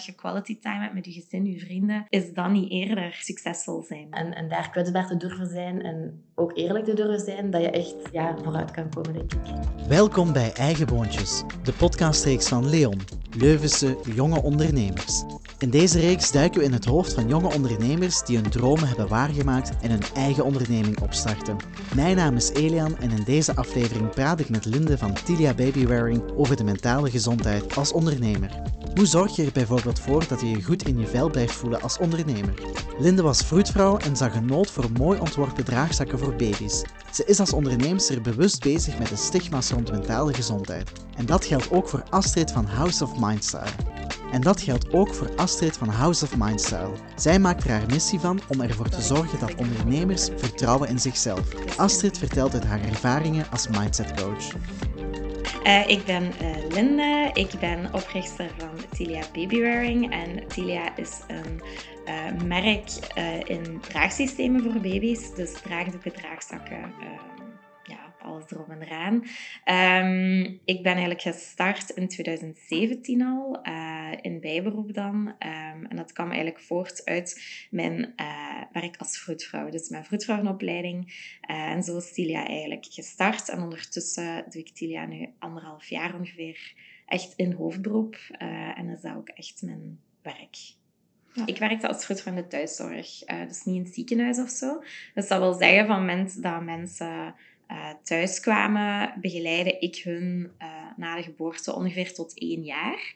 dat je quality time hebt met je gezin, je vrienden, is dan niet eerder succesvol zijn. En, en daar kwetsbaar te durven zijn en ook eerlijk te durven zijn, dat je echt ja, vooruit kan komen, denk ik. Welkom bij Eigen Boontjes, de podcastreeks van Leon, Leuvense jonge ondernemers. In deze reeks duiken we in het hoofd van jonge ondernemers die hun dromen hebben waargemaakt en hun eigen onderneming opstarten. Mijn naam is Elian en in deze aflevering praat ik met Linde van Tilia Babywearing over de mentale gezondheid als ondernemer. Hoe zorg je er bijvoorbeeld voor dat je je goed in je vel blijft voelen als ondernemer? Linde was vroedvrouw en zag een nood voor mooi ontworpen draagzakken voor baby's. Ze is als onderneemster bewust bezig met de stigma's rond mentale gezondheid. En dat geldt ook voor Astrid van House of Mindstyle. En dat geldt ook voor Astrid van House of Mindstyle. Zij maakt er haar missie van om ervoor te zorgen dat ondernemers vertrouwen in zichzelf. Astrid vertelt uit haar ervaringen als mindset coach. Uh, ik ben uh, Linde, ik ben oprichter van Tilia Babywearing. En Tilia is een uh, merk in draagsystemen voor baby's. Dus draagdoeken, draagzakken, alles erop en eraan. Um, ik ben eigenlijk gestart in 2017 al, uh, in bijberoep dan. Um, en dat kwam eigenlijk voort uit mijn uh, werk als vroedvrouw. Dus mijn vroedvrouwenopleiding. Uh, en zo is Tilia eigenlijk gestart. En ondertussen doe ik Tilia nu anderhalf jaar ongeveer echt in hoofdberoep. en is dat ook echt mijn werk. Ja. Ik werkte als vroedvrouw in de thuiszorg, dus niet in het ziekenhuis of zo. Dus dat wil zeggen van mensen dat mensen uh, thuis kwamen, begeleide ik hun uh, na de geboorte ongeveer tot één jaar.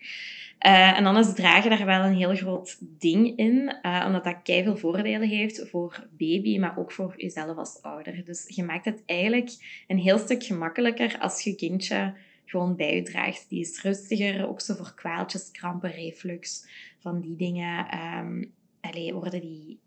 Uh, en dan is dragen daar wel een heel groot ding in, omdat dat veel voordelen heeft voor baby, maar ook voor jezelf als ouder. Dus je maakt het eigenlijk een heel stuk gemakkelijker als je kindje gewoon bij je draagt. Die is rustiger, ook zo voor kwaaltjes, krampen, reflux, van die dingen. Um, allee, worden die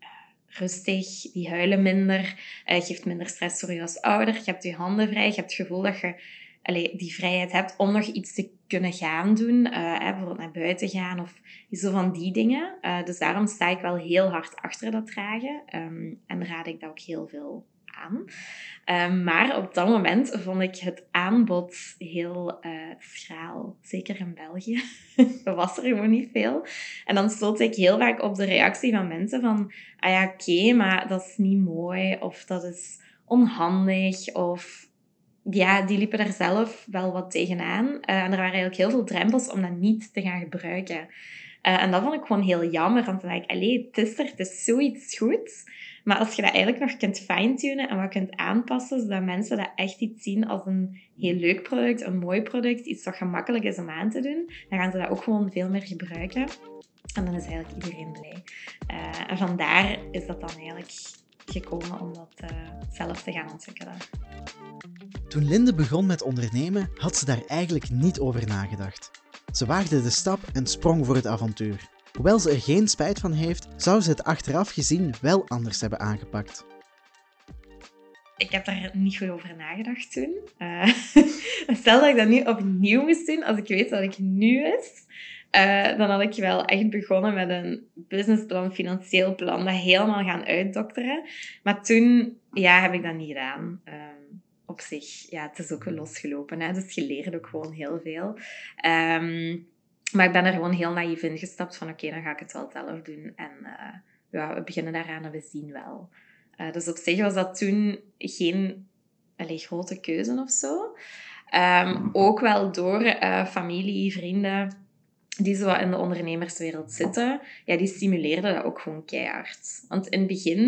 rustig, die huilen minder, uh, geeft minder stress voor je als ouder. Je hebt je handen vrij, je hebt het gevoel dat je allee, die vrijheid hebt om nog iets te kunnen gaan doen. Uh, bijvoorbeeld naar buiten gaan of zo van die dingen. Uh, dus daarom sta ik wel heel hard achter dat dragen. Um, en raad ik dat ook heel veel Um, maar op dat moment vond ik het aanbod heel uh, schraal. Zeker in België. er was er gewoon niet veel. En dan stoot ik heel vaak op de reactie van mensen van... Ah ja, oké, maar dat is niet mooi. Of dat is onhandig. Of ja, die liepen daar zelf wel wat tegenaan. Uh, en er waren eigenlijk heel veel drempels om dat niet te gaan gebruiken. Uh, en dat vond ik gewoon heel jammer. Want dan dacht ik, allee, het is er, het is zoiets goeds. Maar als je dat eigenlijk nog kunt fine-tunen en wat kunt aanpassen, zodat mensen dat echt iets zien als een heel leuk product, een mooi product, iets wat gemakkelijk is om aan te doen, dan gaan ze dat ook gewoon veel meer gebruiken. En dan is eigenlijk iedereen blij. Uh, en vandaar is dat dan eigenlijk gekomen om dat uh, zelf te gaan ontwikkelen. Toen Linde begon met ondernemen, had ze daar eigenlijk niet over nagedacht. Ze waagde de stap en sprong voor het avontuur. Hoewel ze er geen spijt van heeft, zou ze het achteraf gezien wel anders hebben aangepakt. Ik heb daar niet goed over nagedacht toen. Uh, stel dat ik dat nu opnieuw moest doen, als ik weet wat ik nu is, uh, dan had ik wel echt begonnen met een businessplan, financieel plan, dat helemaal gaan uitdokteren. Maar toen ja, heb ik dat niet gedaan. Uh, op zich, ja, het is ook losgelopen. Hè? Dus je leert ook gewoon heel veel. Um, maar ik ben er gewoon heel naïef in gestapt van oké, dan ga ik het wel zelf doen. En uh, ja, we beginnen daaraan en we zien wel. Uh, dus op zich was dat toen geen allez, grote keuze of zo. Um, ook wel door uh, familie, vrienden die zo in de ondernemerswereld zitten, ja, die stimuleerden dat ook gewoon keihard. Want in het begin,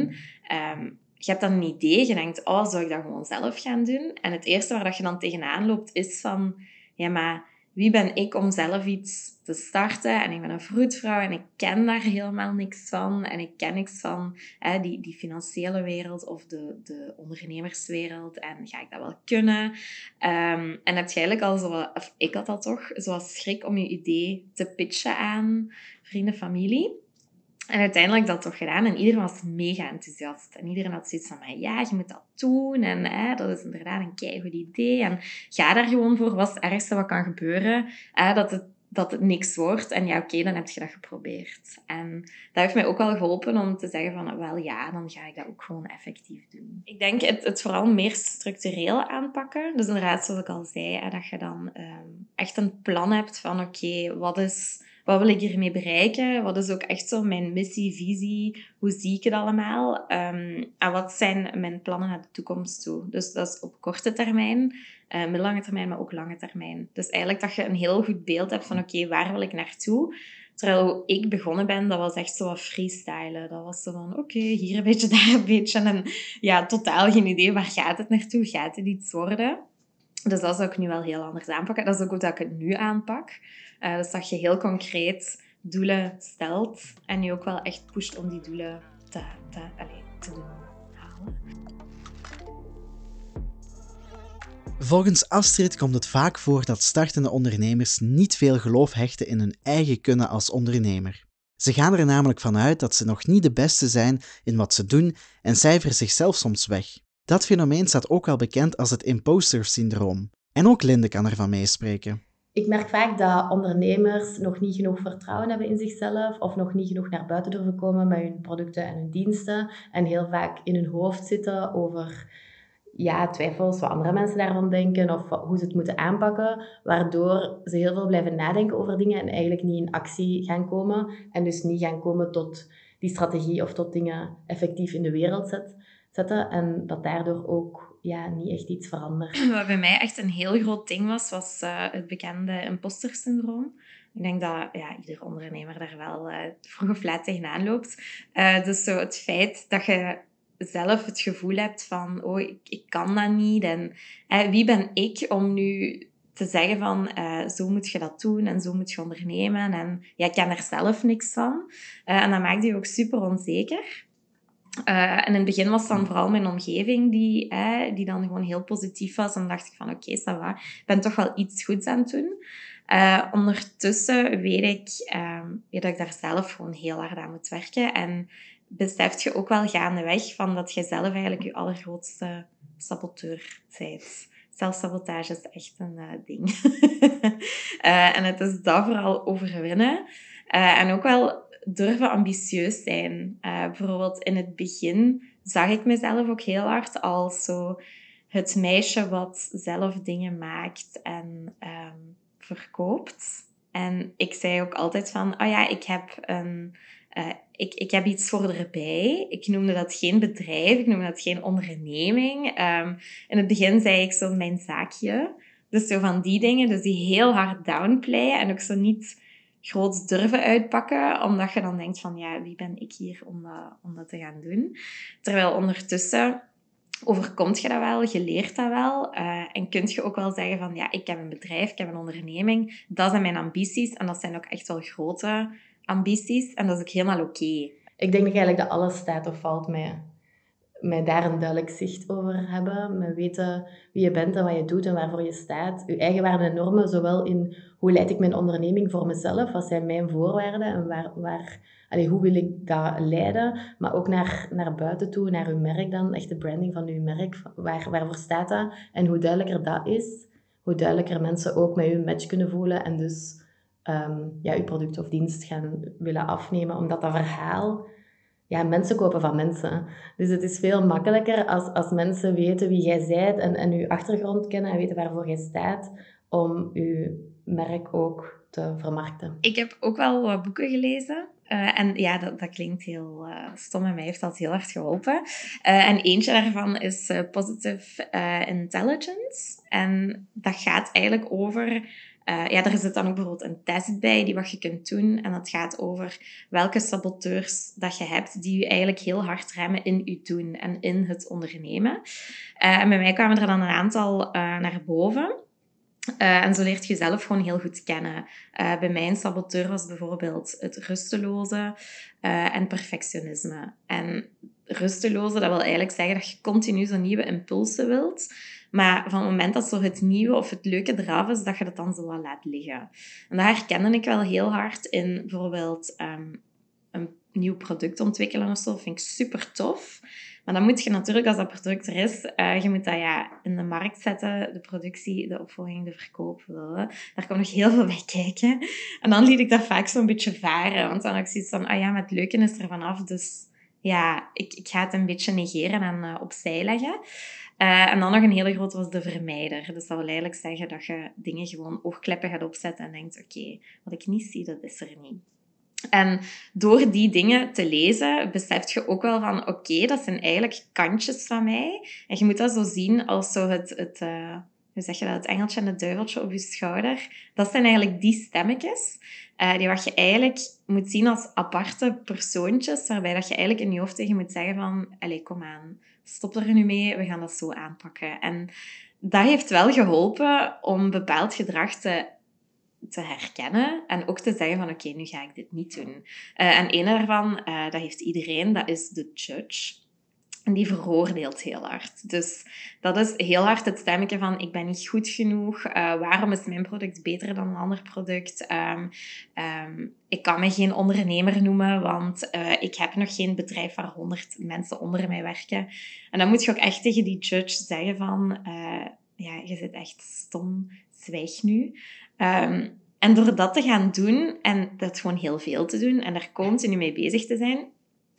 um, je hebt dan een idee, je denkt, oh, zou ik dat gewoon zelf gaan doen? En het eerste waar dat je dan tegenaan loopt, is van, ja, maar wie ben ik om zelf iets te starten? En ik ben een vroedvrouw en ik ken daar helemaal niks van. En ik ken niks van hè, die, die financiële wereld of de, de ondernemerswereld. En ga ik dat wel kunnen? Um, en heb je eigenlijk al zo, of ik had dat toch, zoals schrik om je idee te pitchen aan vrienden, familie. En uiteindelijk dat toch gedaan en iedereen was mega enthousiast. En iedereen had zoiets van, ja, je moet dat doen en hè, dat is inderdaad een keigoed idee. En ga daar gewoon voor, wat het ergste wat kan gebeuren? Hè, dat, het, dat het niks wordt. En ja, oké, dan heb je dat geprobeerd. En dat heeft mij ook wel geholpen om te zeggen van, wel ja, dan ga ik dat ook gewoon effectief doen. Ik denk het, het vooral meer structureel aanpakken. Dus inderdaad, zoals ik al zei, hè, dat je dan um, echt een plan hebt van, oké, wat is wat wil ik hiermee bereiken? Wat is ook echt zo mijn missie, visie? Hoe zie ik het allemaal? Ehm, en wat zijn mijn plannen naar de toekomst toe? Dus dat is op korte termijn, uh, middellange termijn, maar ook lange termijn. Dus eigenlijk dat je een heel goed beeld hebt van oké, waar wil ik naartoe? Terwijl ik begonnen ben, dat was echt zo wat freestylen. Dat was zo van, oké, hier een beetje, daar een beetje. En ja, totaal geen idee, waar gaat het naartoe? Gaat het iets worden? Dus dat zou ik nu wel heel anders aanpakken. Dat is ook hoe dat ik het nu aanpak. Uh, dus dat je heel concreet doelen stelt en je ook wel echt pusht om die doelen te, te, te doen halen. Volgens Astrid komt het vaak voor dat startende ondernemers niet veel geloof hechten in hun eigen kunnen als ondernemer. Ze gaan er namelijk vanuit dat ze nog niet de beste zijn in wat ze doen en cijferen zichzelf soms weg. Dat fenomeen staat ook wel bekend als het imposter syndroom. En ook Linde kan ervan meespreken. Ik merk vaak dat ondernemers nog niet genoeg vertrouwen hebben in zichzelf of nog niet genoeg naar buiten durven komen met hun producten en hun diensten en heel vaak in hun hoofd zitten over ja, twijfels wat andere mensen daarvan denken of hoe ze het moeten aanpakken, waardoor ze heel veel blijven nadenken over dingen en eigenlijk niet in actie gaan komen en dus niet gaan komen tot die strategie of tot dingen effectief in de wereld zet, zetten en dat daardoor ook ja, niet echt iets verandert. Wat bij mij echt een heel groot ding was, was uh, het bekende imposter syndroom. Ik denk dat ja, ieder ondernemer daar wel uh, vroeg of laat tegenaan loopt. Uh, dus zo het feit dat je zelf het gevoel hebt van, oh, ik, ik kan dat niet. En wie ben ik om nu te zeggen van, zo moet je dat doen en zo moet je ondernemen. En ja, ik ken er zelf niks van. en dat maakt je ook super onzeker. Uh, en in het begin was het dan vooral mijn omgeving die, die dan gewoon heel positief was. En dan dacht ik van oké, okay, ik ben toch wel iets goeds aan het doen. Uh, ondertussen weet ik uh, dat ik daar zelf gewoon heel hard aan moet werken. En beseft je ook wel gaandeweg van dat je zelf eigenlijk je allergrootste saboteur bent. Zelfsabotage is echt een uh, ding. en het is dat vooral overwinnen. en ook wel durven ambitieus zijn. Uh, bijvoorbeeld in het begin zag ik mezelf ook heel hard als zo het meisje wat zelf dingen maakt en um, verkoopt. En ik zei ook altijd van, oh ja, ik heb een... Uh, ik, ik heb iets voor erbij. Ik noemde dat geen bedrijf, ik noemde dat geen onderneming. Um, in het begin zei ik zo mijn zaakje. Dus zo van die dingen, dus die heel hard downplayen en ook zo niet groots durven uitpakken, omdat je dan denkt van, ja, wie ben ik hier om dat, om dat te gaan doen? Terwijl ondertussen overkomt je dat wel, je leert dat wel uh, en kunt je ook wel zeggen van, ja, ik heb een bedrijf, ik heb een onderneming, dat zijn mijn ambities en dat zijn ook echt wel grote ambities en dat is ook helemaal oké. Ik denk eigenlijk dat alles staat of valt met met daar een duidelijk zicht over hebben. Met weten wie je bent en wat je doet en waarvoor je staat. Je eigen waarden en normen, zowel in hoe leid ik mijn onderneming voor mezelf, wat zijn mijn voorwaarden en waar, waar, allez, hoe wil ik dat leiden, maar ook naar, naar buiten toe, naar uw merk dan, echt de branding van uw merk, waar, waarvoor staat dat en hoe duidelijker dat is, hoe duidelijker mensen ook met u match kunnen voelen en dus um, ja, uw product of dienst gaan willen afnemen, omdat dat verhaal ja, mensen kopen van mensen. Dus het is veel makkelijker als, als mensen weten wie jij bent en, en je achtergrond kennen en weten waarvoor jij staat, om je merk ook te vermarkten. Ik heb ook wel wat boeken gelezen. Uh, en ja, dat, dat klinkt heel uh, stom en mij heeft dat heel hard geholpen. Uh, en eentje daarvan is Positive Intelligence. En dat gaat eigenlijk over uh, ja, er zit dan ook bijvoorbeeld een test bij die wat je kunt doen. En dat gaat over welke saboteurs dat je hebt die je eigenlijk heel hard remmen in je doen en in het ondernemen. Uh, en bij mij kwamen er dan een aantal uh, naar boven. en zo leert je jezelf gewoon heel goed kennen. bij mij een saboteur was bijvoorbeeld het rusteloze en perfectionisme. En rusteloze, dat wil eigenlijk zeggen dat je continu zo'n nieuwe impulsen wilt. Maar van het moment dat zo het nieuwe of het leuke eraf is, dat je dat dan zo laat liggen. En dat herkende ik wel heel hard in bijvoorbeeld um, een nieuw product ontwikkelen of zo. Dat vind ik super tof. Maar dan moet je natuurlijk, als dat product er is, uh, je moet dat ja, in de markt zetten, de productie, de opvolging, de verkoop. Daar komt nog heel veel bij kijken. En dan liet ik dat vaak zo'n beetje varen. Want dan had ik zoiets van, ah ja, maar het leuke is er vanaf, dus ja, ik, ik ga het een beetje negeren en uh, opzij leggen. Uh, en dan nog een hele grote was de vermijder. Dus dat wil eigenlijk zeggen dat je dingen gewoon oogkleppen gaat opzetten en denkt, oké, wat ik niet zie, dat is er niet. En door die dingen te lezen, besef je ook wel van, oké, dat zijn eigenlijk kantjes van mij. En je moet dat zo zien als zo het, het uh, hoe zeg je dat, het engeltje en het duiveltje op je schouder. Dat zijn eigenlijk die stemmetjes, uh, die wat je eigenlijk moet zien als aparte persoontjes, waarbij dat je eigenlijk in je hoofd tegen moet zeggen van, allez, kom aan, stop er nu mee, we gaan dat zo aanpakken. En dat heeft wel geholpen om bepaald gedrag te te herkennen en ook te zeggen van oké, nu ga ik dit niet doen. Uh, en een daarvan, uh, dat heeft iedereen, dat is de judge. En die veroordeelt heel hard. Dus dat is heel hard het stemmetje van ik ben niet goed genoeg. Uh, waarom is mijn product beter dan een ander product? Um, um, ik kan me geen ondernemer noemen, want ik heb nog geen bedrijf waar honderd mensen onder mij werken. En dan moet je ook echt tegen die judge zeggen van ja, je zit echt stom, zwijg nu. Um, en door dat te gaan doen, en dat gewoon heel veel te doen, en daar continu mee bezig te zijn,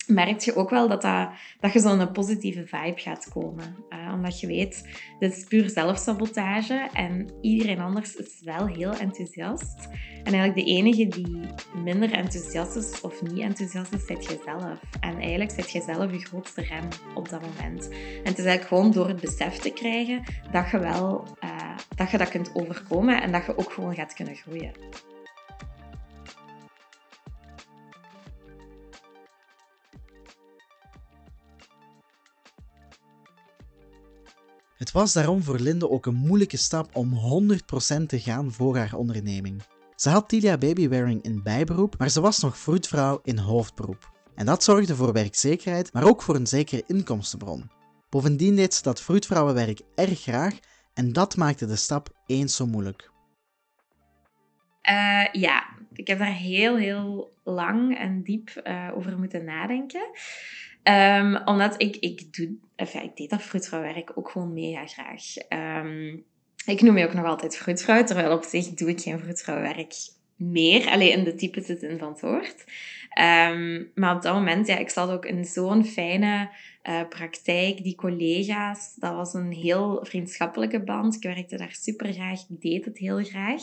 merk je ook wel dat, dat, dat je zo'n positieve vibe gaat komen. Uh, omdat je weet, dit is puur zelfsabotage en iedereen anders is wel heel enthousiast. En eigenlijk de enige die minder enthousiast is of niet enthousiast is, zit jezelf. En eigenlijk zit jezelf je grootste rem op dat moment. En het is eigenlijk gewoon door het besef te krijgen dat je wel uh, dat, je dat kunt overkomen en dat je ook gewoon gaat kunnen groeien. Het was daarom voor Linde ook een moeilijke stap om 100% te gaan voor haar onderneming. Ze had Tilia Babywearing in bijberoep, maar ze was nog vroedvrouw in hoofdberoep. En dat zorgde voor werkzekerheid, maar ook voor een zekere inkomstenbron. Bovendien deed ze dat vroedvrouwenwerk erg graag en dat maakte de stap eens zo moeilijk. Uh, ja, ik heb daar heel, heel lang en diep uh, over moeten nadenken. Um, omdat ik, ik doe, enfin, ik deed dat vroedvrouwwerk ook gewoon mega graag. Um, ik noem me ook nog altijd vroedvrouw, terwijl op zich doe ik geen vroedvrouwwerk meer. Alleen in de type zin van het woord. Um, maar op dat moment, ja, ik zat ook in zo'n fijne uh, praktijk. Die collega's, dat was een heel vriendschappelijke band. Ik werkte daar super graag, ik deed het heel graag.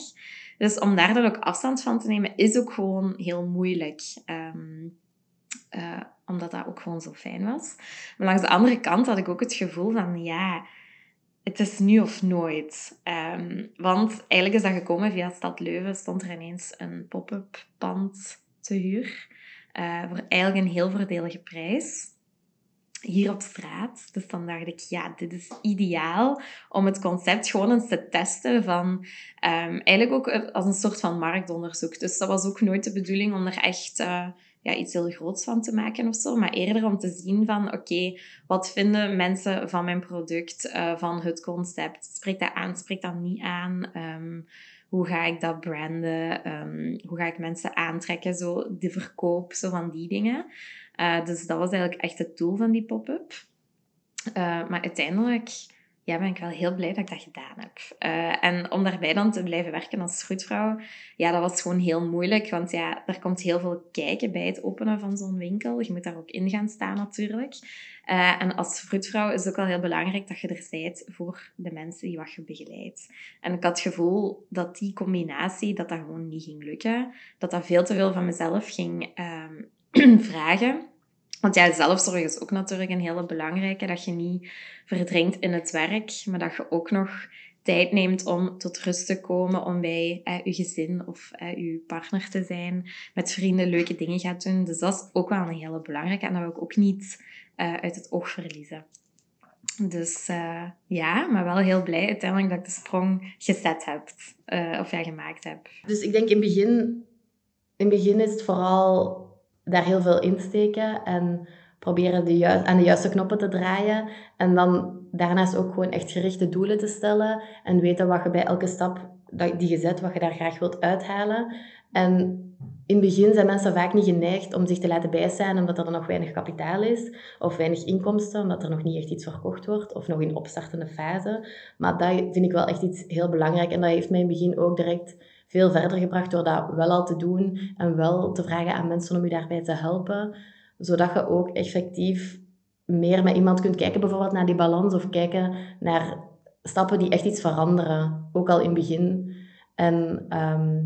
Dus om daar dan ook afstand van te nemen, is ook gewoon heel moeilijk. Um, uh, omdat dat ook gewoon zo fijn was. Maar langs de andere kant had ik ook het gevoel van, ja, het is nu of nooit. Um, want eigenlijk is dat gekomen via Stad Leuven, stond er ineens een pop-up pand te huur. Uh, voor eigenlijk een heel voordelige prijs. Hier op straat. Dus dan dacht ik, ja, dit is ideaal om het concept gewoon eens te testen van... Um, eigenlijk ook als een soort van marktonderzoek. Dus dat was ook nooit de bedoeling om er echt... Uh, ja, iets heel groots van te maken of zo. Maar eerder om te zien van, oké, wat vinden mensen van mijn product, uh, van het concept? Spreekt dat aan, spreekt dat niet aan? Um, hoe ga ik dat branden? Um, hoe ga ik mensen aantrekken? Zo, de verkoop, zo van die dingen. Uh, dus dat was eigenlijk echt het doel van die pop-up. Uh, maar uiteindelijk ja, ben ik wel heel blij dat ik dat gedaan heb. Uh, en om daarbij dan te blijven werken als vroedvrouw, ja, dat was gewoon heel moeilijk. Want ja, er komt heel veel kijken bij het openen van zo'n winkel. Je moet daar ook in gaan staan natuurlijk. En als vroedvrouw is het ook wel heel belangrijk dat je er bent voor de mensen die wat je begeleidt. En ik had het gevoel dat die combinatie, dat dat gewoon niet ging lukken. Dat dat veel te veel van mezelf ging um, vragen. Want ja, zelfzorg is ook natuurlijk een hele belangrijke. Dat je niet verdrinkt in het werk, maar dat je ook nog tijd neemt om tot rust te komen, om bij eh, je gezin of eh, je partner te zijn, met vrienden leuke dingen gaat doen. Dus dat is ook wel een hele belangrijke en dat wil ik ook niet uh, uit het oog verliezen. Dus ja, maar wel heel blij uiteindelijk dat ik de sprong gezet heb, of ja, gemaakt heb. Dus ik denk in het begin, in begin is het vooral daar heel veel in steken en proberen de aan de juiste knoppen te draaien. En dan daarnaast ook gewoon echt gerichte doelen te stellen en weten wat je bij elke stap die je zet, wat je daar graag wilt uithalen. En in het begin zijn mensen vaak niet geneigd om zich te laten bijstaan omdat er nog weinig kapitaal is of weinig inkomsten, omdat er nog niet echt iets verkocht wordt of nog in opstartende fase. Maar dat vind ik wel echt iets heel belangrijk en dat heeft mij in het begin ook direct veel verder gebracht door dat wel al te doen en wel te vragen aan mensen om u daarbij te helpen. Zodat je ook effectief meer met iemand kunt kijken bijvoorbeeld naar die balans of kijken naar stappen die echt iets veranderen, ook al in het begin. En ehm,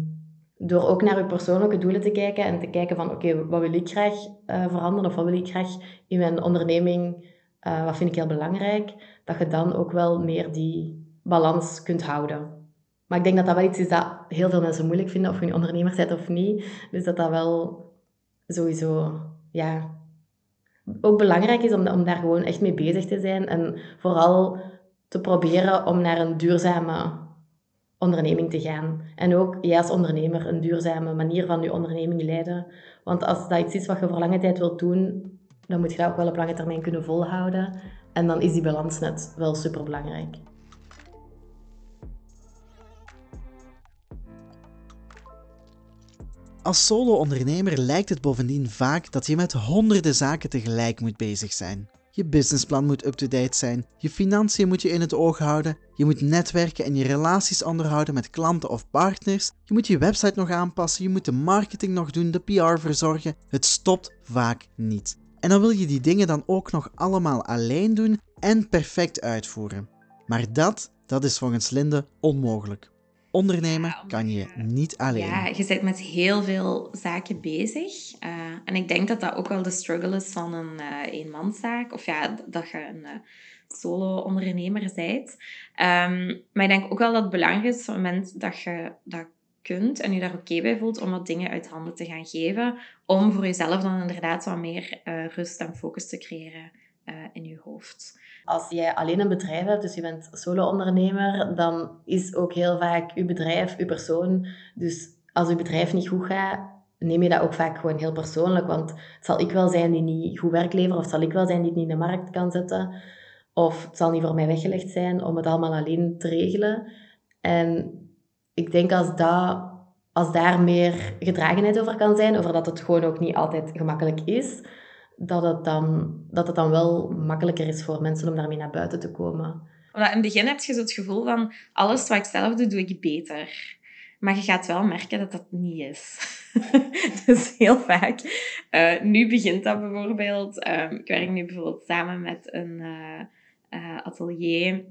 door ook naar je persoonlijke doelen te kijken en te kijken van oké, wat wil ik graag uh, veranderen of wat wil ik graag in mijn onderneming, uh, wat vind ik heel belangrijk, dat je dan ook wel meer die balans kunt houden. Maar ik denk dat dat wel iets is dat heel veel mensen moeilijk vinden, of je nu ondernemer bent of niet. Dus dat dat wel sowieso, ja, ook belangrijk is om, om daar gewoon echt mee bezig te zijn. En vooral te proberen om naar een duurzame onderneming te gaan. En ook jij als ondernemer een duurzame manier van je onderneming leiden. Want als dat iets is wat je voor lange tijd wilt doen, dan moet je dat ook wel op lange termijn kunnen volhouden. En dan is die balans net wel super belangrijk. Als solo-ondernemer lijkt het bovendien vaak dat je met honderden zaken tegelijk moet bezig zijn. Je businessplan moet up-to-date zijn, je financiën moet je in het oog houden, je moet netwerken en je relaties onderhouden met klanten of partners, je moet je website nog aanpassen, je moet de marketing nog doen, de PR verzorgen. Het stopt vaak niet. En dan wil je die dingen dan ook nog allemaal alleen doen en perfect uitvoeren. Maar dat, dat is volgens Linde onmogelijk. Ondernemen kan je niet alleen. Ja, je bent met heel veel zaken bezig. Uh, en ik denk dat dat ook wel de struggle is van een uh, eenmanszaak. Of ja, dat je een uh, solo-ondernemer bent. Um, maar ik denk ook wel dat het belangrijk is op het moment dat je dat kunt en je daar oké bij voelt om wat dingen uit handen te gaan geven. Om voor jezelf dan inderdaad wat meer rust en focus te creëren in je hoofd. Als jij alleen een bedrijf hebt, dus je bent solo-ondernemer, dan is ook heel vaak je bedrijf, je persoon. Dus als je bedrijf niet goed gaat, neem je dat ook vaak gewoon heel persoonlijk. Want het zal ik wel zijn die niet goed werk levert, of het zal ik wel zijn die het niet in de markt kan zetten. Of het zal niet voor mij weggelegd zijn om het allemaal alleen te regelen. En ik denk als, dat, als daar meer gedragenheid over kan zijn, over dat het gewoon ook niet altijd gemakkelijk is, dat het, dan, dat het dan wel makkelijker is voor mensen om daarmee naar buiten te komen. Omdat in het begin heb je zo het gevoel van alles wat ik zelf doe, doe ik beter. Maar je gaat wel merken dat dat niet is. dus heel vaak. Uh, nu begint dat bijvoorbeeld. Um, ik werk nu bijvoorbeeld samen met een uh, uh, atelier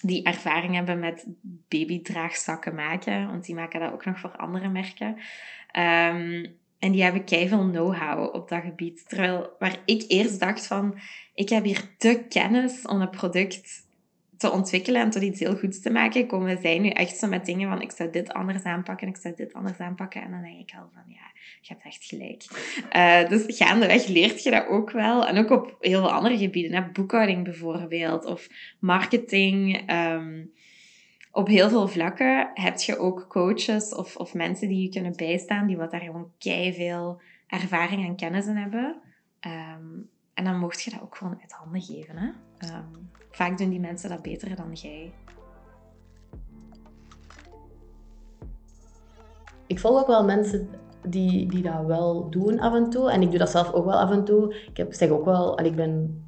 die ervaring hebben met babydraagzakken maken. Want die maken dat ook nog voor andere merken. Um, en die hebben keiveel know-how op dat gebied. Terwijl waar ik eerst dacht van, ik heb hier te kennis om een product te ontwikkelen en tot iets heel goeds te maken, komen zij nu echt zo met dingen van, ik zou dit anders aanpakken, ik zou dit anders aanpakken. En dan denk ik al van, ja, je hebt echt gelijk. Uh, dus gaandeweg leert je dat ook wel. En ook op heel veel andere gebieden. Hè? Boekhouding bijvoorbeeld, of marketing... Um, op heel veel vlakken heb je ook coaches of, of mensen die je kunnen bijstaan, die wat daar gewoon kei veel ervaring en kennis in hebben. Ehm, en dan mocht je dat ook gewoon uit handen geven. Hè? Ehm, vaak doen die mensen dat beter dan jij. Ik volg ook wel mensen die, die dat wel doen af en toe. En ik doe dat zelf ook wel af en toe. Ik heb, zeg ook wel, ik ben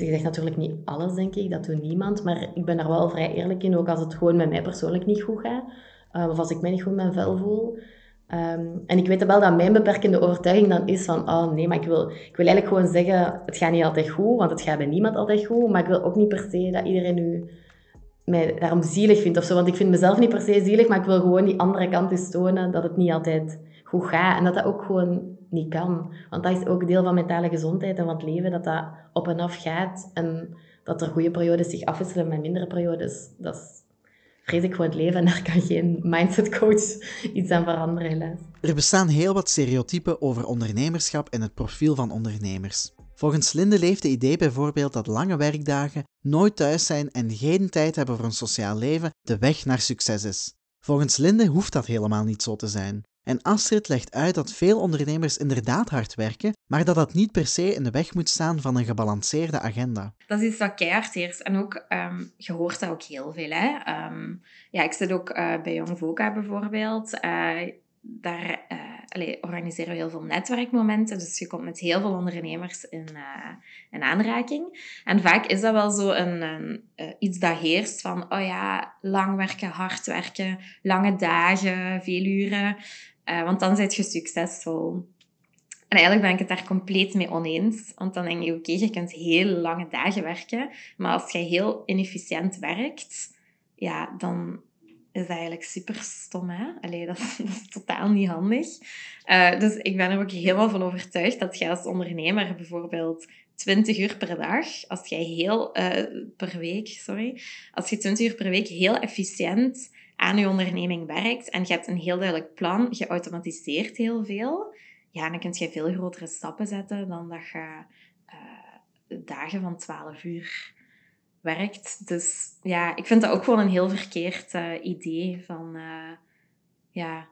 ik zeg natuurlijk niet alles, denk ik, dat doet niemand, maar ik ben daar wel vrij eerlijk in, ook als het gewoon met mij persoonlijk niet goed gaat, uh, of als ik mij niet goed in mijn vel voel. Ehm, en ik weet wel dat mijn beperkende overtuiging dan is van, oh nee, maar ik wil, ik wil eigenlijk gewoon zeggen, het gaat niet altijd goed, want het gaat bij niemand altijd goed, maar ik wil ook niet per se dat iedereen nu mij daarom zielig vindt of zo, want ik vind mezelf niet per se zielig, maar ik wil gewoon die andere kant eens tonen, dat het niet altijd goed gaat en dat dat ook gewoon niet kan. Want dat is ook deel van mentale gezondheid en van het leven, dat dat op en af gaat. En dat er goede periodes zich afwisselen met mindere periodes. Dat is vreselijk voor het leven en daar kan geen mindset coach iets aan veranderen, helaas. Er bestaan heel wat stereotypen over ondernemerschap en het profiel van ondernemers. Volgens Linde leeft de idee bijvoorbeeld dat lange werkdagen, nooit thuis zijn en geen tijd hebben voor een sociaal leven de weg naar succes is. Volgens Linde hoeft dat helemaal niet zo te zijn. En Astrid legt uit dat veel ondernemers inderdaad hard werken, maar dat dat niet per se in de weg moet staan van een gebalanceerde agenda. Dat is iets wat keihard is. En ook, um, je hoort dat ook heel veel. Hè? Ehm, ja, ik zit ook uh, bij Young Voca bijvoorbeeld. Uh, daar allee, organiseren we heel veel netwerkmomenten. Dus je komt met heel veel ondernemers in, in aanraking. En vaak is dat wel zo een iets dat heerst van, oh ja, lang werken, hard werken, lange dagen, veel uren. Uh, want dan ben je succesvol. En eigenlijk ben ik het daar compleet mee oneens. Want dan denk je, oké, je kunt heel lange dagen werken. Maar als je heel inefficiënt werkt, ja, dan is dat eigenlijk super stom. Hè? Allee, dat, is, totaal niet handig. Uh, dus ik ben er ook helemaal van overtuigd dat je als ondernemer bijvoorbeeld 20 uur per dag, als jij heel, uh, per week, sorry, als je 20 uur per week heel efficiënt aan je onderneming werkt en je hebt een heel duidelijk plan, je automatiseert heel veel, ja, dan kun je veel grotere stappen zetten dan dat je uh, dagen van 12 uur werkt. Dus ja, ik vind dat ook gewoon een heel verkeerd uh, idee van uh, ja,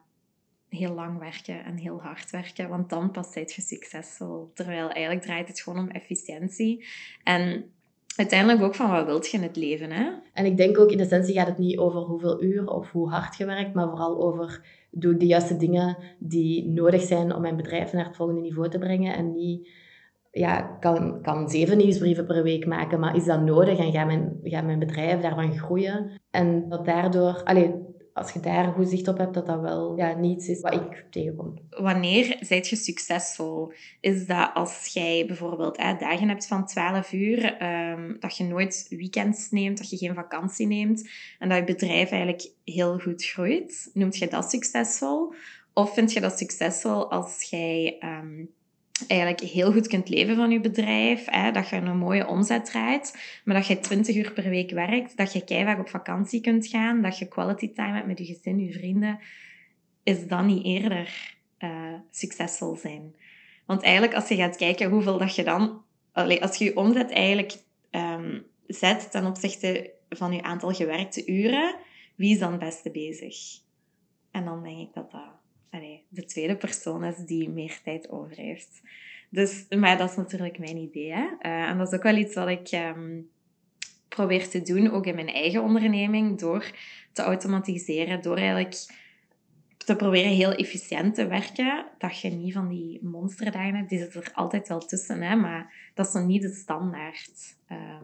heel lang werken en heel hard werken, want dan pas zijt je succesvol. Terwijl eigenlijk draait het gewoon om efficiëntie. En uiteindelijk ook van wat wilt je in het leven. Hè? En ik denk ook in essentie gaat het niet over hoeveel uur of hoe hard je werkt, maar vooral over doe de juiste dingen die nodig zijn om mijn bedrijf naar het volgende niveau te brengen en niet ja, kan, kan zeven nieuwsbrieven per week maken, maar is dat nodig en gaat mijn, gaat mijn bedrijf daarvan groeien? En dat daardoor, allez, als je daar goed zicht op hebt, dat dat wel ja, niets is wat ik tegenkom. Wanneer zijt je succesvol? Is dat als jij bijvoorbeeld hè, dagen hebt van 12 uur, um, dat je nooit weekends neemt, dat je geen vakantie neemt en dat je bedrijf eigenlijk heel goed groeit? Noemt je dat succesvol? Of vind je dat succesvol als jij um, eigenlijk heel goed kunt leven van je bedrijf, hè, dat je een mooie omzet draait, maar dat je 20 uur per week werkt, dat je keihard op vakantie kunt gaan, dat je quality time hebt met je gezin, je vrienden, is dan niet eerder uh, succesvol zijn. Want eigenlijk, als je gaat kijken hoeveel dat je dan, als je je omzet eigenlijk um, zet ten opzichte van je aantal gewerkte uren, wie is dan het beste bezig? En dan denk ik dat dat de tweede persoon is die meer tijd over heeft. Dus, maar dat is natuurlijk mijn idee. Hè? Uh, en dat is ook wel iets wat ik um, probeer te doen, ook in mijn eigen onderneming, door te automatiseren, door eigenlijk te proberen heel efficiënt te werken, dat je niet van die monsterdagen hebt. Die zitten er altijd wel tussen, hè? maar dat is nog niet de standaard. Um,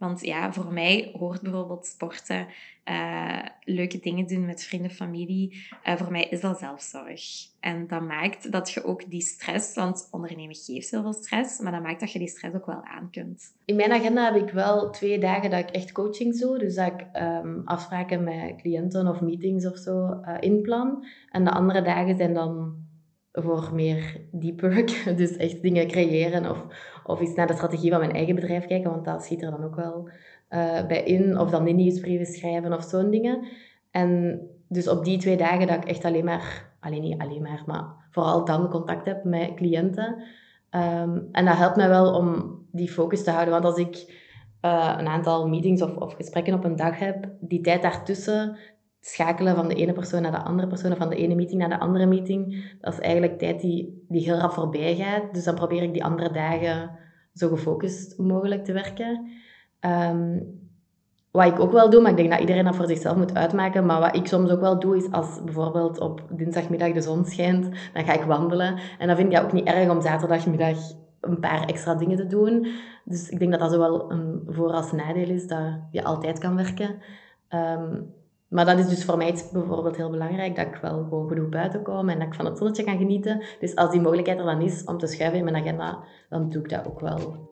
want ja, voor mij hoort bijvoorbeeld sporten, uh, leuke dingen doen met vrienden, familie. Uh, voor mij is dat zelfzorg. En dat maakt dat je ook die stress, want ondernemen geeft heel veel stress, maar dat maakt dat je die stress ook wel aan kunt. In mijn agenda heb ik wel twee dagen dat ik echt coaching doe. Dus dat ik um, afspraken met cliënten of meetings of zo uh, inplan. En de andere dagen zijn dan voor meer deep work. Dus echt dingen creëren of, of eens naar de strategie van mijn eigen bedrijf kijken, want dat schiet er dan ook wel uh, bij in. Of dan die nieuwsbrieven schrijven of zo'n dingen. En dus op die twee dagen dat ik echt alleen maar, alleen niet alleen maar, maar vooral dan contact heb met cliënten. Um, en dat helpt mij wel om die focus te houden. Want als ik uh, een aantal meetings of, of gesprekken op een dag heb, die tijd daartussen, schakelen van de ene persoon naar de andere persoon, of van de ene meeting naar de andere meeting, dat is eigenlijk tijd die, die heel rap voorbij gaat. Dus dan probeer ik die andere dagen zo gefocust mogelijk te werken. Um, wat ik ook wel doe, maar ik denk dat iedereen dat voor zichzelf moet uitmaken, maar wat ik soms ook wel doe, is als bijvoorbeeld op dinsdagmiddag de zon schijnt, dan ga ik wandelen. En dan vind ik dat ook niet erg om zaterdagmiddag een paar extra dingen te doen. Dus ik denk dat dat zo wel een voor- als nadeel is, dat je altijd kan werken. Um, maar dat is dus voor mij bijvoorbeeld heel belangrijk, dat ik wel gewoon genoeg buiten kom en dat ik van het zonnetje kan genieten. Dus als die mogelijkheid er dan is om te schuiven in mijn agenda, dan doe ik dat ook wel.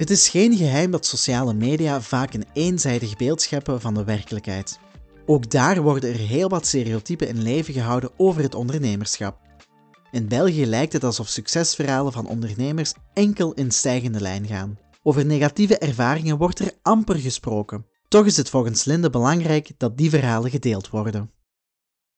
Het is geen geheim dat sociale media vaak een eenzijdig beeld scheppen van de werkelijkheid. Ook daar worden er heel wat stereotypen in leven gehouden over het ondernemerschap. In België lijkt het alsof succesverhalen van ondernemers enkel in stijgende lijn gaan. Over negatieve ervaringen wordt er amper gesproken. Toch is het volgens Linde belangrijk dat die verhalen gedeeld worden.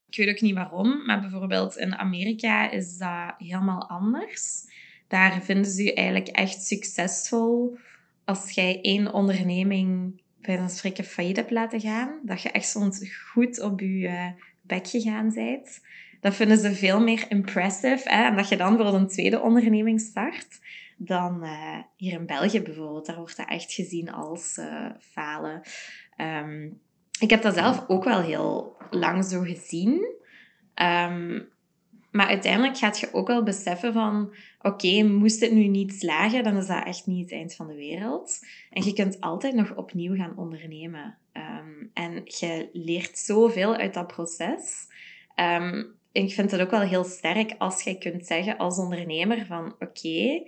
Ik weet ook niet waarom, maar bijvoorbeeld in Amerika is dat helemaal anders. Daar vinden ze je eigenlijk echt succesvol als jij één onderneming bij een spreken failliet hebt laten gaan. Dat je echt soms goed op je uh, bek gegaan bent. Dat vinden ze veel meer impressive. Hè? En dat je dan voor een tweede onderneming start dan uh, hier in België bijvoorbeeld. Daar wordt dat echt gezien als uh, falen. Um, ik heb dat zelf ook wel heel lang zo gezien. Ehm, maar uiteindelijk gaat je ook wel beseffen van... Oké, moest het nu niet slagen, dan is dat echt niet het eind van de wereld. En je kunt altijd nog opnieuw gaan ondernemen. Ehm, en je leert zoveel uit dat proces. Um, ik vind het ook wel heel sterk als je kunt zeggen als ondernemer van... Oké,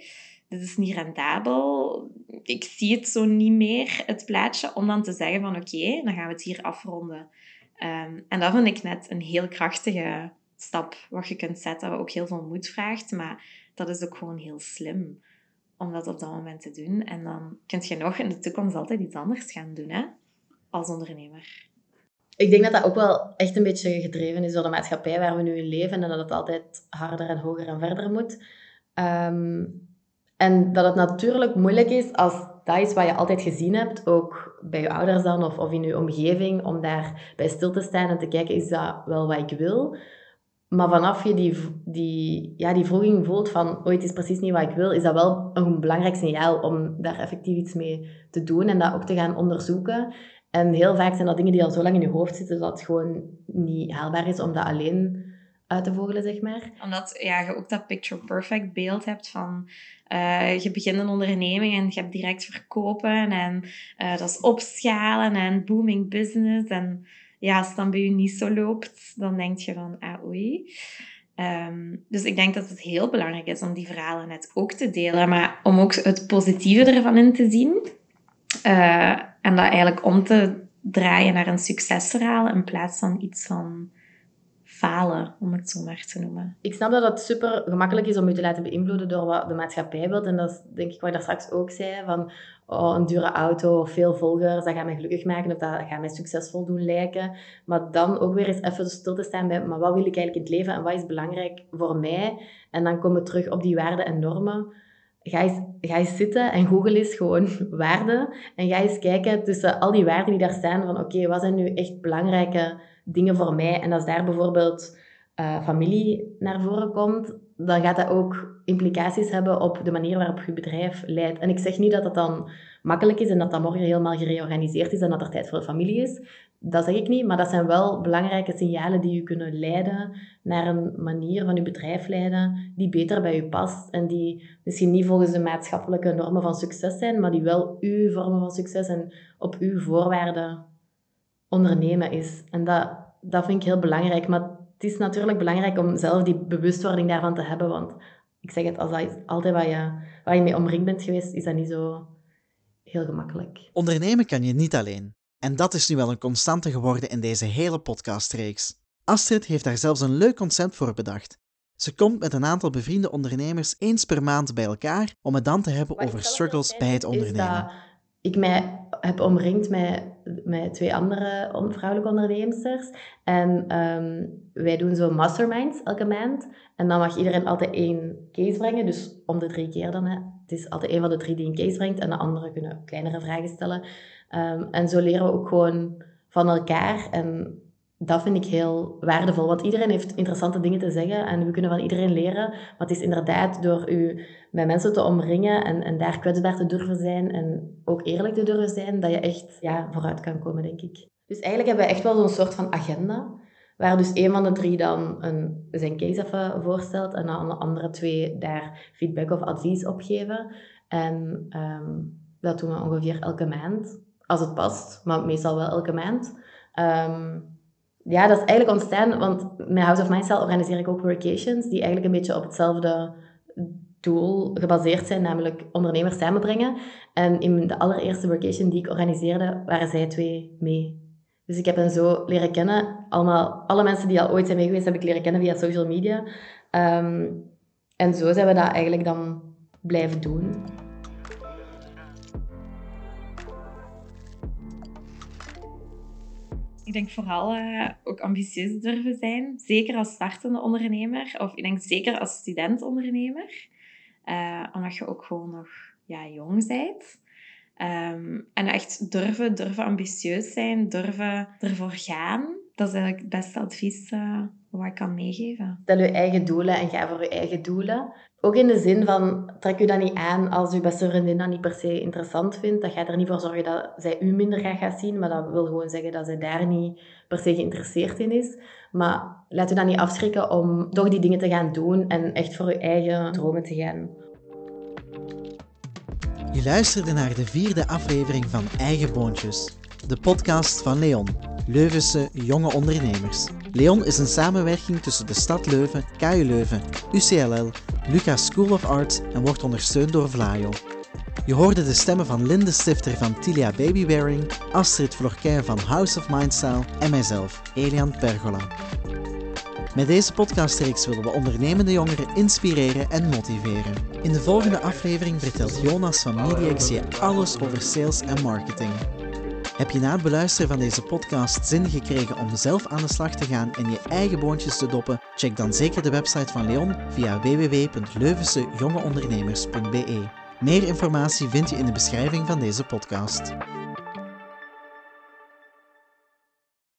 dit is niet rendabel. Ik zie het zo niet meer, het plaatje. Om dan te zeggen van oké, dan gaan we het hier afronden. Ehm, en dat vind ik net een heel krachtige stap wat je kunt zetten, wat ook heel veel moed vraagt. Maar dat is ook gewoon heel slim om dat op dat moment te doen. En dan kun je nog in de toekomst altijd iets anders gaan doen, hè? Als ondernemer. Ik denk dat dat ook wel echt een beetje gedreven is door de maatschappij waar we nu in leven en dat het altijd harder en hoger en verder moet. Ehm, en dat het natuurlijk moeilijk is als dat is wat je altijd gezien hebt, ook bij je ouders dan of, of in je omgeving, om daar bij stil te staan en te kijken, is dat wel wat ik wil? Maar vanaf je die, die, ja, die vroeging voelt van, oh, het is precies niet wat ik wil, is dat wel een belangrijk signaal om daar effectief iets mee te doen en dat ook te gaan onderzoeken. En heel vaak zijn dat dingen die al zo lang in je hoofd zitten, dat het gewoon niet haalbaar is om dat alleen uit te vogelen, zeg maar. Omdat ja, je ook dat picture perfect beeld hebt van uh, je begint een onderneming en je hebt direct verkopen en uh, dat is opschalen en booming business. En ja, als het dan bij je niet zo loopt, dan denk je van, ah oei. Um, dus ik denk dat het heel belangrijk is om die verhalen net ook te delen, maar om ook het positieve ervan in te zien. Uh, en dat eigenlijk om te draaien naar een succesverhaal in plaats van iets van falen, om het zo maar te noemen. Ik snap dat het super gemakkelijk is om je te laten beïnvloeden door wat de maatschappij wil. En dat is denk ik wat ik daar straks ook zei, van oh, een dure auto of veel volgers, dat gaat mij gelukkig maken of dat gaat mij succesvol doen lijken. Maar dan ook weer eens even stil te staan bij, maar wat wil ik eigenlijk in het leven en wat is belangrijk voor mij? En dan komen we terug op die waarden en normen. Ga eens zitten en google eens gewoon waarden. En ga eens kijken tussen al die waarden die daar staan van oké, wat zijn nu echt belangrijke dingen voor mij. En als daar bijvoorbeeld uh, familie naar voren komt, dan gaat dat ook implicaties hebben op de manier waarop je bedrijf leidt. En ik zeg niet dat dat dan makkelijk is en dat dat morgen helemaal gereorganiseerd is en dat er tijd voor de familie is. Dat zeg ik niet, maar dat zijn wel belangrijke signalen die je kunnen leiden naar een manier van je bedrijf leiden die beter bij je past en die misschien niet volgens de maatschappelijke normen van succes zijn, maar die wel uw vormen van succes en op uw voorwaarden ondernemen is. En dat, dat vind ik heel belangrijk. Maar het is natuurlijk belangrijk om zelf die bewustwording daarvan te hebben. Want ik zeg het, als dat is altijd waar je, waar je mee omringd bent geweest, is dat niet zo heel gemakkelijk. Ondernemen kan je niet alleen. En dat is nu wel een constante geworden in deze hele podcastreeks. Astrid heeft daar zelfs een leuk concept voor bedacht. Ze komt met een aantal bevriende ondernemers eens per maand bij elkaar om het dan te hebben over struggles bij het ondernemen ik mij heb omringd met, met twee andere vrouwelijke ondernemers. En um, wij doen zo masterminds elke maand. En dan mag iedereen altijd één case brengen. Dus om de drie keer dan. Hè. Het is altijd één van de drie die een case brengt. En de anderen kunnen kleinere vragen stellen. Um, en zo leren we ook gewoon van elkaar. En dat vind ik heel waardevol. Want iedereen heeft interessante dingen te zeggen en we kunnen van iedereen leren. Maar het is inderdaad door u met mensen te omringen en, en daar kwetsbaar te durven zijn en ook eerlijk te durven zijn, dat je echt ja, vooruit kan komen, denk ik. Dus eigenlijk hebben we echt wel zo'n soort van agenda. Waar dus een van de drie dan een, zijn case even voorstelt en dan de andere twee daar feedback of advies op geven. En um, dat doen we ongeveer elke maand, als het past, maar meestal wel elke maand. Um, ja, dat is eigenlijk ontstaan, want met House of Mindstyle organiseer ik ook workations die eigenlijk een beetje op hetzelfde doel gebaseerd zijn, namelijk ondernemers samenbrengen. En in de allereerste workation die ik organiseerde, waren zij twee mee. Dus ik heb hen zo leren kennen. Allemaal, alle mensen die al ooit zijn meegeweest, heb ik leren kennen via social media. Um, en zo zijn we dat eigenlijk dan blijven doen. Denk vooral uh, ook ambitieus durven zijn. Zeker als startende ondernemer. Of ik denk zeker als student-ondernemer. Uh, omdat je ook gewoon nog ja, jong bent. Ehm, en echt durven, durven ambitieus zijn, durven ervoor gaan. Dat is eigenlijk het beste advies uh, wat ik kan meegeven. Stel je eigen doelen en ga voor je eigen doelen. Ook in de zin van, trek je dat niet aan als je beste vriendin dat niet per se interessant vindt. Dat gaat er niet voor zorgen dat zij u minder gaat zien, maar dat wil gewoon zeggen dat zij daar niet per se geïnteresseerd in is. Maar laat je dat niet afschrikken om toch die dingen te gaan doen en echt voor je eigen dromen te gaan. Je luisterde naar de vierde aflevering van Eigen Boontjes, de podcast van Leon, Leuvense jonge ondernemers. Leon is een samenwerking tussen de stad Leuven, KU Leuven, UCLL, Lucas School of Arts en wordt ondersteund door Vlaio. Je hoorde de stemmen van Linde Stifter van Tilia Babywearing, Astrid Florquin van House of Mindstyle en mijzelf, Elian Pergola. Met deze podcastreeks willen we ondernemende jongeren inspireren en motiveren. In de volgende aflevering vertelt Jonas van MediaX je alles over sales en marketing. Heb je na het beluisteren van deze podcast zin gekregen om zelf aan de slag te gaan en je eigen boontjes te doppen? Check dan zeker de website van Leon via www.leuvensejongeondernemers.be. Meer informatie vind je in de beschrijving van deze podcast.